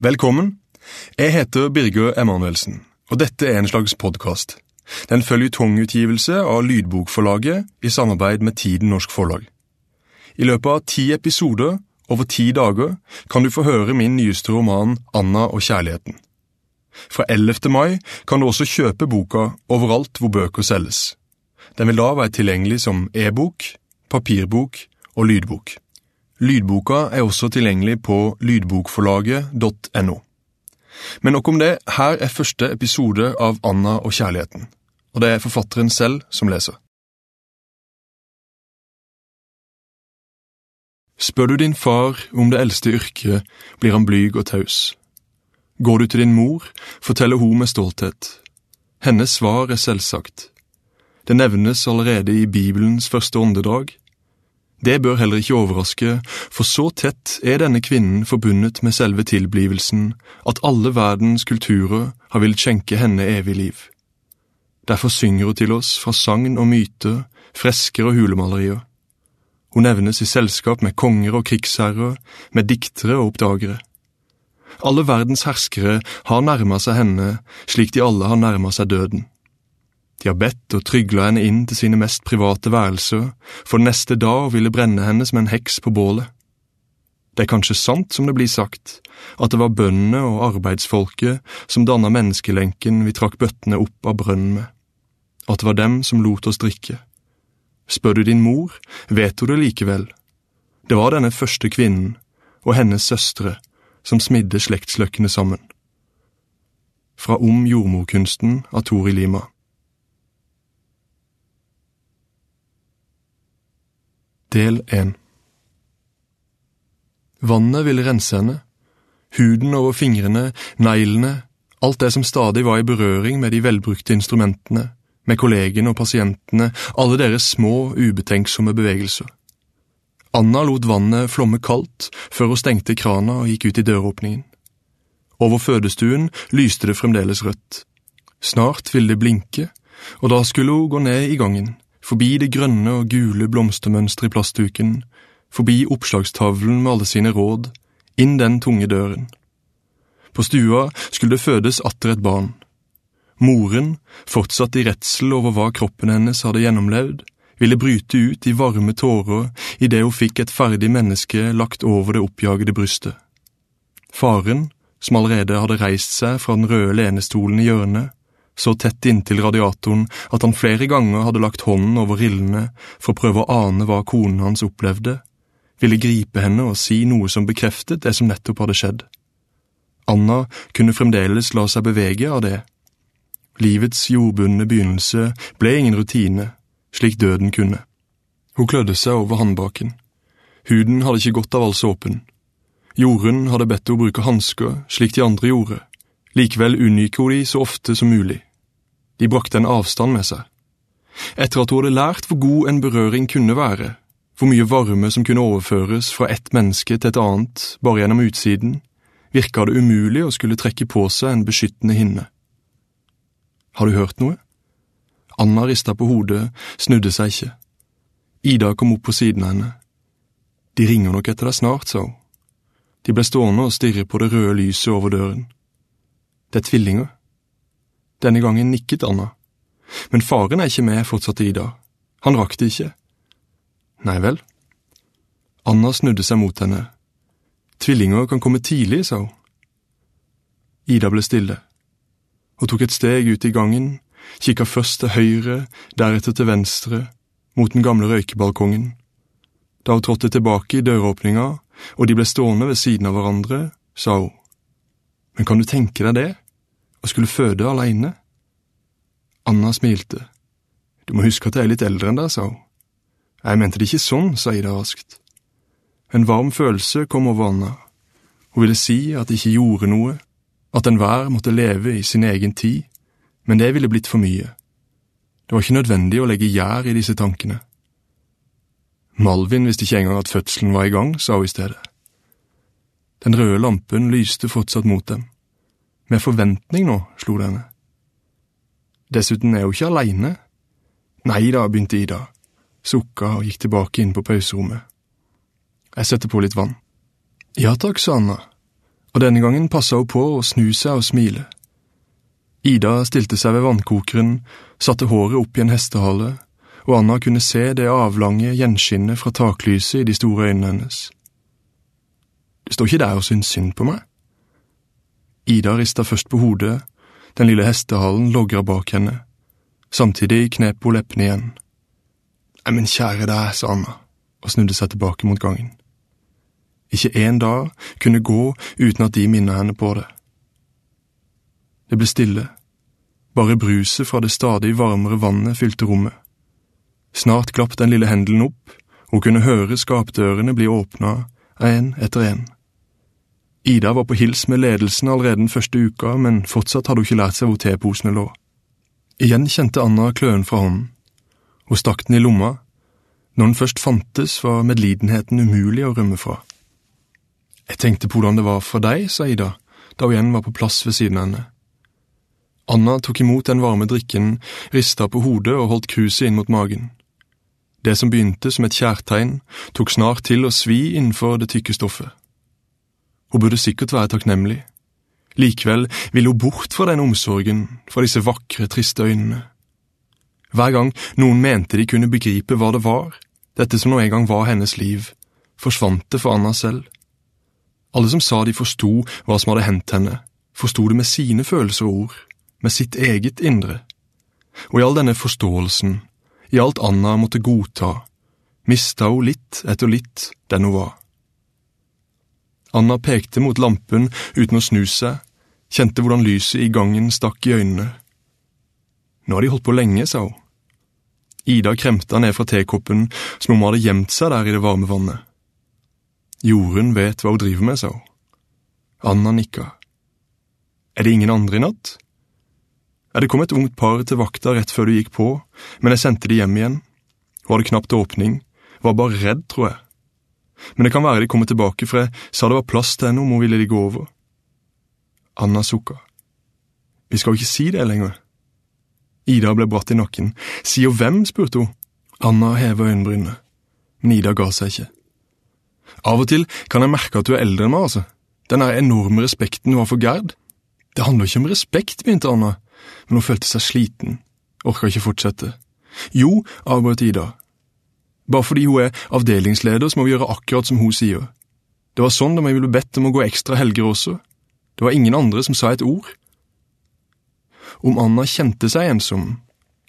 Velkommen. Jeg heter Birger Emanuelsen, og dette er en slags podkast. Den følger tongutgivelse av Lydbokforlaget i samarbeid med Tiden Norsk Forlag. I løpet av ti episoder over ti dager kan du få høre min nyeste roman Anna og kjærligheten. Fra 11. mai kan du også kjøpe boka overalt hvor bøker selges. Den vil da være tilgjengelig som e-bok, papirbok og lydbok. Lydboka er også tilgjengelig på lydbokforlaget.no. Men nok om det, her er første episode av Anna og kjærligheten, og det er forfatteren selv som leser. Spør du din far om det eldste yrket, blir han blyg og taus. Går du til din mor, forteller hun med stolthet. Hennes svar er selvsagt. Det nevnes allerede i Bibelens første åndedrag. Det bør heller ikke overraske, for så tett er denne kvinnen forbundet med selve tilblivelsen at alle verdens kulturer har villet skjenke henne evig liv. Derfor synger hun til oss fra sagn og myter, fresker og hulemalerier. Hun nevnes i selskap med konger og krigsherrer, med diktere og oppdagere. Alle verdens herskere har nærma seg henne slik de alle har nærma seg døden. De har bedt og trygla henne inn til sine mest private værelser, for neste dag ville brenne henne som en heks på bålet. Det er kanskje sant som det blir sagt, at det var bøndene og arbeidsfolket som danna menneskelenken vi trakk bøttene opp av brønnen med, at det var dem som lot oss drikke. Spør du din mor, vet hun det likevel. Det var denne første kvinnen og hennes søstre som smidde slektsløkkene sammen. Fra Om jordmorkunsten av Tori Lima. Del 1 Vannet ville rense henne. Huden over fingrene, neglene, alt det som stadig var i berøring med de velbrukte instrumentene, med kollegene og pasientene, alle deres små, ubetenksomme bevegelser. Anna lot vannet flomme kaldt før hun stengte krana og gikk ut i døråpningen. Over fødestuen lyste det fremdeles rødt. Snart ville det blinke, og da skulle hun gå ned i gangen, forbi det grønne og gule blomstermønsteret i plastduken, forbi oppslagstavlen med alle sine råd, inn den tunge døren. På stua skulle det fødes atter et barn. Moren, fortsatt i redsel over hva kroppen hennes hadde gjennomlevd, ville bryte ut i varme tårer idet hun fikk et ferdig menneske lagt over det oppjagede brystet. Faren, som allerede hadde reist seg fra den røde lenestolen i hjørnet, så tett inntil radiatoren at han flere ganger hadde lagt hånden over rillene for å prøve å ane hva konen hans opplevde, ville gripe henne og si noe som bekreftet det som nettopp hadde skjedd. Anna kunne fremdeles la seg bevege av det. Livets jordbundne begynnelse ble ingen rutine, slik døden kunne. Hun klødde seg over håndbaken. Huden hadde ikke godt av all såpen. Jorunn hadde bedt henne bruke hansker, slik de andre gjorde. Likevel unngikk hun de så ofte som mulig. De brakte en avstand med seg. Etter at hun hadde lært hvor god en berøring kunne være, hvor mye varme som kunne overføres fra ett menneske til et annet bare gjennom utsiden, virka det umulig å skulle trekke på seg en beskyttende hinne. Har du hørt noe? Anna rista på hodet, snudde seg ikke. Ida kom opp på siden av henne. De ringer nok etter deg snart, sa hun. De ble stående og stirre på det røde lyset over døren. Det er tvillinger. Denne gangen nikket Anna. Men faren er ikke med, fortsatte Ida. Han rakk det ikke. Nei vel. Anna snudde seg mot henne. Tvillinger kan komme tidlig, sa hun. Ida ble stille. Hun tok et steg ut i gangen, kikka først til høyre, deretter til venstre, mot den gamle røykebalkongen. Da hun trådte tilbake i døråpninga, og de ble stående ved siden av hverandre, sa hun. Men kan du tenke deg det, å skulle føde aleine? Anna smilte. Du må huske at jeg er litt eldre enn deg, sa hun. Jeg mente det ikke sånn, sa Ida raskt. En varm følelse kom over Anna. Hun ville si at det ikke gjorde noe, at enhver måtte leve i sin egen tid, men det ville blitt for mye. Det var ikke nødvendig å legge gjær i disse tankene. Malvin visste ikke engang at fødselen var i gang, sa hun i stedet. Den røde lampen lyste fortsatt mot dem. Med forventning nå, slo det henne. Dessuten er hun ikke aleine. Nei da, begynte Ida sukka og gikk tilbake inn på pauserommet. Jeg setter på litt vann. Ja takk, sa Anna, og denne gangen passa hun på å snu seg og smile. Ida stilte seg ved vannkokeren, satte håret opp i en hestehale, og Anna kunne se det avlange gjenskinnet fra taklyset i de store øynene hennes. Du står ikke der og syns synd på meg? Ida rista først på hodet, den lille hestehalen logra bak henne. Samtidig knep hun leppene igjen. Nei, men kjære deg, sa Anna og snudde seg tilbake mot gangen. Ikke én dag kunne gå uten at de minnet henne på det. Det ble stille, bare bruset fra det stadig varmere vannet fylte rommet. Snart glapp den lille hendelen opp, og hun kunne høre skapdørene bli åpna, én etter én. Ida var på hils med ledelsen allerede den første uka, men fortsatt hadde hun ikke lært seg hvor teposene lå. Igjen kjente Anna kløen fra hånden. Hun stakk den i lomma. Når den først fantes, var medlidenheten umulig å rømme fra. Jeg tenkte på hvordan det var for deg, sa Ida, da hun igjen var på plass ved siden av henne. Anna tok imot den varme drikken, rista på hodet og holdt kruset inn mot magen. Det som begynte som et kjærtegn, tok snart til å svi innenfor det tykke stoffet. Hun burde sikkert være takknemlig. Likevel ville hun bort fra den omsorgen, fra disse vakre, triste øynene. Hver gang noen mente de kunne begripe hva det var, dette som nå en gang var hennes liv, forsvant det for Anna selv. Alle som sa de forsto hva som hadde hendt henne, forsto det med sine følelser og ord, med sitt eget indre. Og i all denne forståelsen, i alt Anna måtte godta, mista hun litt etter litt den hun var. Anna pekte mot lampen uten å snu seg, kjente hvordan lyset i gangen stakk i øynene. Nå har de holdt på lenge, sa hun. Ida kremta ned fra tekoppen som om hun hadde gjemt seg der i det varme vannet. Jorunn vet hva hun driver med, sa hun. Anna nikka. Er det ingen andre i natt? Er det kom et ungt par til vakta rett før du gikk på, men jeg sendte de hjem igjen. Hun hadde knapt åpning, var bare redd, tror jeg. Men det kan være de kommer tilbake, for jeg sa det var plass til henne om hun ville de gå over. Anna sukka. Vi skal jo ikke si det lenger. Ida ble bratt i nakken. Sier hvem? spurte hun. Anna hever øyenbrynene, men Ida ga seg ikke. Av og til kan jeg merke at du er eldre enn meg, altså. Den der enorme respekten du har for Gerd. Det handler ikke om respekt, begynte Anna, men hun følte seg sliten, orka ikke fortsette. Jo, avbrøt Ida. Bare fordi hun er avdelingsleder, så må vi gjøre akkurat som hun sier. Det var sånn da vi ble bedt om å gå ekstra helger også. Det var ingen andre som sa et ord. Om Anna kjente seg ensom,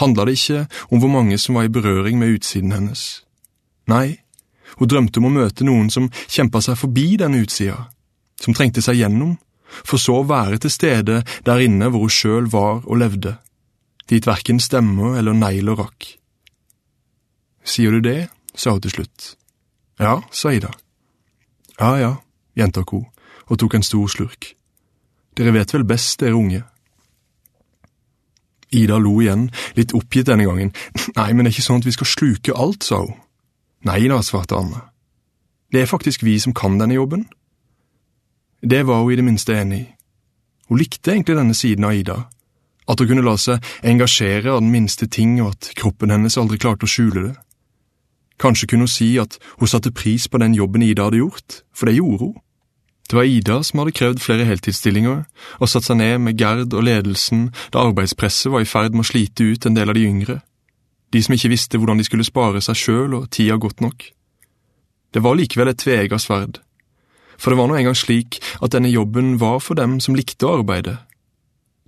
handla det ikke om hvor mange som var i berøring med utsiden hennes. Nei, hun drømte om å møte noen som kjempa seg forbi den utsida, som trengte seg gjennom, for så å være til stede der inne hvor hun sjøl var og levde, dit verken stemmer eller negler rakk. Sier du det? sa hun til slutt. Ja, sa Ida. Ja ja, gjentok hun og tok en stor slurk. Dere vet vel best, dere unge. Ida lo igjen, litt oppgitt denne gangen. Nei, men det er ikke sånn at vi skal sluke alt, sa hun. Nei da, svarte Anne. Det er faktisk vi som kan denne jobben. Det var hun i det minste enig i. Hun likte egentlig denne siden av Ida, at hun kunne la seg engasjere av den minste ting og at kroppen hennes aldri klarte å skjule det. Kanskje kunne hun si at hun satte pris på den jobben Ida hadde gjort, for det gjorde hun. Det var Ida som hadde krevd flere heltidsstillinger og satt seg ned med Gerd og ledelsen da arbeidspresset var i ferd med å slite ut en del av de yngre, de som ikke visste hvordan de skulle spare seg sjøl og tida godt nok. Det var likevel et tveegga sverd, for det var nå engang slik at denne jobben var for dem som likte å arbeide.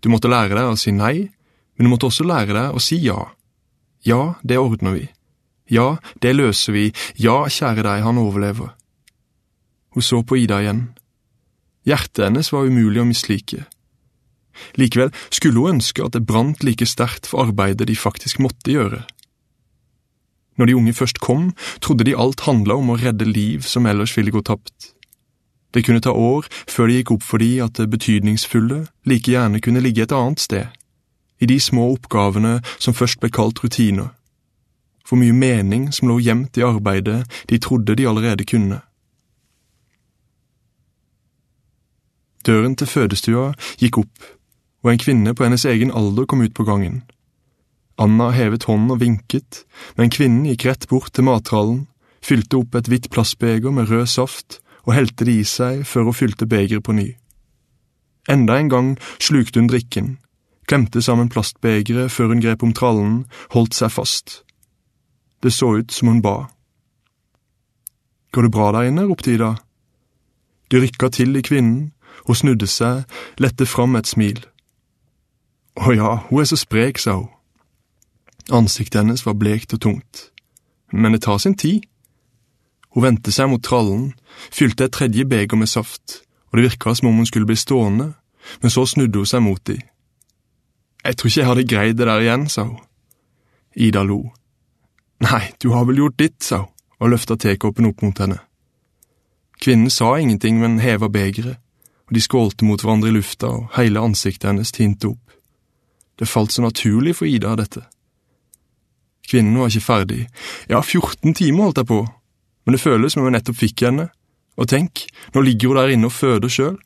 Du måtte lære deg å si nei, men du måtte også lære deg å si ja. Ja, det ordner vi. Ja, det løser vi. Ja, kjære deg, han overlever. Hun så på Ida igjen. Hjertet hennes var umulig å mislike. Likevel skulle hun ønske at det brant like sterkt for arbeidet de faktisk måtte gjøre. Når de unge først kom, trodde de alt handla om å redde liv som ellers ville gå tapt. Det kunne ta år før det gikk opp for de at det betydningsfulle like gjerne kunne ligge et annet sted, i de små oppgavene som først ble kalt rutiner. For mye mening som lå gjemt i arbeidet de trodde de allerede kunne. Døren til fødestua gikk opp, og en kvinne på hennes egen alder kom ut på gangen. Anna hevet hånden og vinket, men kvinnen gikk rett bort til mattrallen, fylte opp et hvitt plastbeger med rød saft og helte det i seg før hun fylte begeret på ny. Enda en gang slukte hun drikken, klemte sammen plastbegeret før hun grep om trallen, holdt seg fast. Det så ut som hun ba. Går det bra der inne? ropte Ida. De rykka til i kvinnen, hun snudde seg, lette fram et smil. Å ja, hun er så sprek, sa hun. Ansiktet hennes var blekt og tungt. Men det tar sin tid. Hun vendte seg mot trallen, fylte et tredje beger med saft, og det virka som om hun skulle bli stående, men så snudde hun seg mot de. Jeg tror ikke jeg hadde greid det der igjen, sa hun. Ida lo. Nei, du har vel gjort ditt, sa hun og løfta tekoppen opp mot henne. Kvinnen sa ingenting, men heva begeret, og de skålte mot hverandre i lufta, og hele ansiktet hennes tinte opp. Det falt så naturlig for Ida, dette. Kvinnen var ikke ferdig. Ja, 14 timer holdt jeg på, men det føles som om jeg nettopp fikk henne. Og tenk, nå ligger hun der inne og føder sjøl.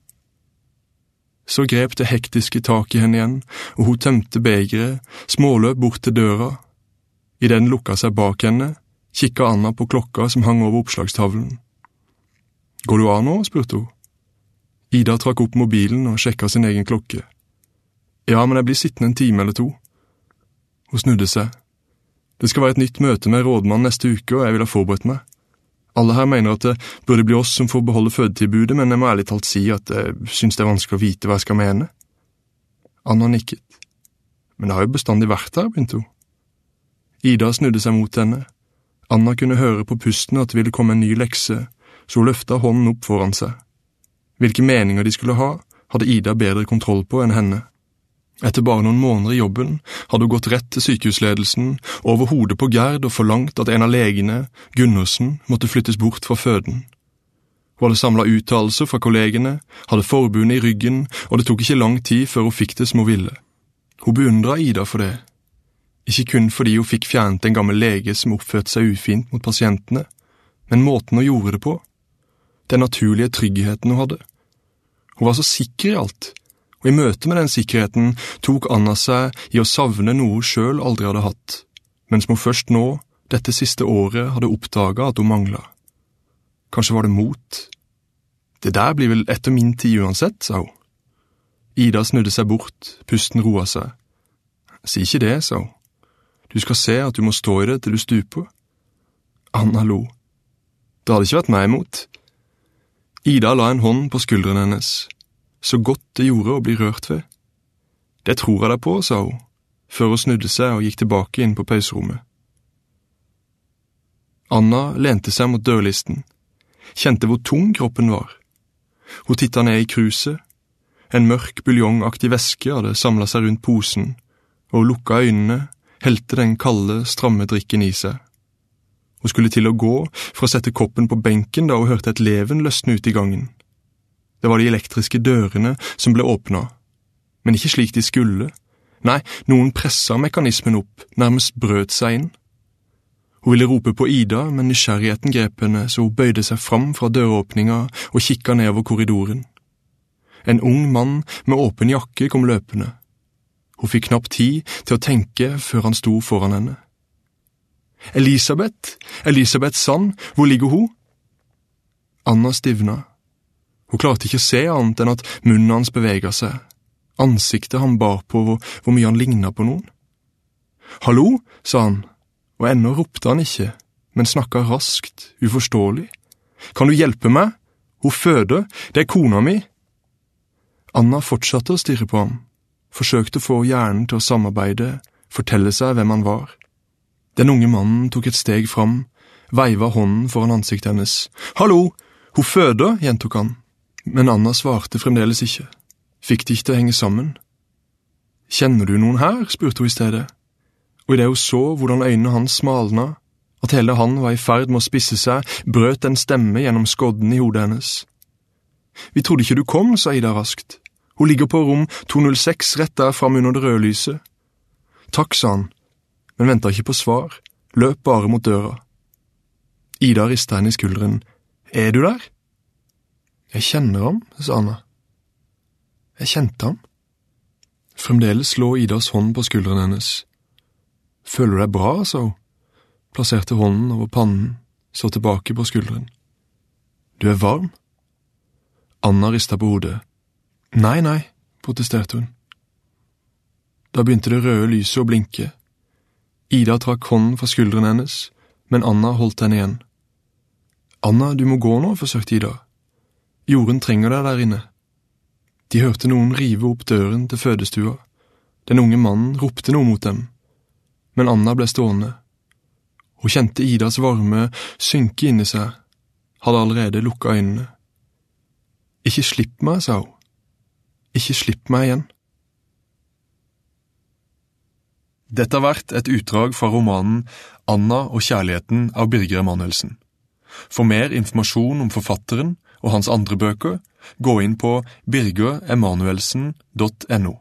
Så grep det hektiske tak i henne igjen, og hun tømte begeret, småløp bort til døra. Idet den lukka seg bak henne, kikka Anna på klokka som hang over oppslagstavlen. Går du av nå? spurte hun. Ida trakk opp mobilen og sjekka sin egen klokke. Ja, men jeg blir sittende en time eller to. Hun snudde seg. Det skal være et nytt møte med rådmannen neste uke, og jeg vil ha forberedt meg. Alle her mener at det burde bli oss som får beholde fødetilbudet, men jeg må ærlig talt si at jeg synes det er vanskelig å vite hva jeg skal mene. Anna nikket. Men det har jo bestandig vært her, begynte hun. Ida snudde seg mot henne. Anna kunne høre på pusten at det ville komme en ny lekse, så hun løfta hånden opp foran seg. Hvilke meninger de skulle ha, hadde Ida bedre kontroll på enn henne. Etter bare noen måneder i jobben hadde hun gått rett til sykehusledelsen, over hodet på Gerd og forlangt at en av legene, Gundersen, måtte flyttes bort fra føden. Hun hadde samla uttalelser fra kollegene, hadde forbundet i ryggen, og det tok ikke lang tid før hun fikk det som hun ville. Hun beundra Ida for det. Ikke kun fordi hun fikk fjernet en gammel lege som oppførte seg ufint mot pasientene, men måten hun gjorde det på, den naturlige tryggheten hun hadde. Hun var så sikker i alt, og i møte med den sikkerheten tok Anna seg i å savne noe hun sjøl aldri hadde hatt, men som hun først nå, dette siste året, hadde oppdaga at hun mangla. Kanskje var det mot? Det der blir vel etter min tid uansett, sa hun. Ida snudde seg bort, pusten roa seg. Si ikke det, sa hun. Du skal se at du må stå i det til du stuper. Anna lo. Det hadde ikke vært meg imot. Ida la en hånd på skulderen hennes så godt det gjorde å bli rørt ved. Det tror jeg deg på, sa hun, før hun snudde seg og gikk tilbake inn på pauserommet. Anna lente seg mot dørlisten, kjente hvor tung kroppen var. Hun titta ned i kruset. En mørk buljongaktig væske hadde samla seg rundt posen, og hun lukka øynene, helte den kalde, stramme drikken i seg. Hun skulle til å gå for å sette koppen på benken da hun hørte et leven løsne ut i gangen. Det var de elektriske dørene som ble åpna, men ikke slik de skulle. Nei, noen pressa mekanismen opp, nærmest brøt seg inn. Hun ville rope på Ida, men nysgjerrigheten grep henne så hun bøyde seg fram fra døråpninga og kikka nedover korridoren. En ung mann med åpen jakke kom løpende. Hun fikk knapt tid til å tenke før han sto foran henne. Elisabeth, Elisabeth Sand, hvor ligger hun? Anna stivna. Hun klarte ikke å se annet enn at munnen hans bevega seg, ansiktet han bar på, hvor, hvor mye han ligna på noen. Hallo, sa han, og ennå ropte han ikke, men snakka raskt, uforståelig. Kan du hjelpe meg? Hun føder, det er kona mi. Anna fortsatte å stirre på ham, forsøkte å få hjernen til å samarbeide, fortelle seg hvem han var. Den unge mannen tok et steg fram, veiva hånden foran ansiktet hennes. Hallo, hun føder, gjentok han men Anna svarte fremdeles ikke, fikk det ikke til å henge sammen. Kjenner du noen her? spurte hun i stedet, og idet hun så hvordan øynene hans smalna, at hele han var i ferd med å spisse seg, brøt en stemme gjennom skodden i hodet hennes. Vi trodde ikke du kom, sa Ida raskt. Hun ligger på rom 206 rett der fram under det røde lyset. Takk, sa han, men venta ikke på svar, løp bare mot døra. Ida rista henne i skulderen. Er du der? Jeg kjenner ham, sa Anna. Jeg kjente ham. Fremdeles lå Idas hånd på skulderen hennes. Føler du deg bra, sa hun, plasserte hånden over pannen, så tilbake på skulderen. Du er varm? Anna rista på hodet. Nei, nei, protesterte hun. Da begynte det røde lyset å blinke. Ida trakk hånden fra skulderen hennes, men Anna holdt henne igjen. Anna, du må gå nå, forsøkte Ida. Jorunn trenger deg der inne. De hørte noen rive opp døren til fødestua. Den unge mannen ropte noe mot dem, men Anna ble stående. Hun kjente Idas varme synke inni seg, hadde allerede lukka øynene. Ikke slipp meg, sa hun. Ikke slipp meg igjen. Dette har vært et utdrag fra romanen Anna og kjærligheten av Birger Emanuelsen. For mer informasjon om forfatteren og hans andre bøker, gå inn på birgeremanuelsen.no.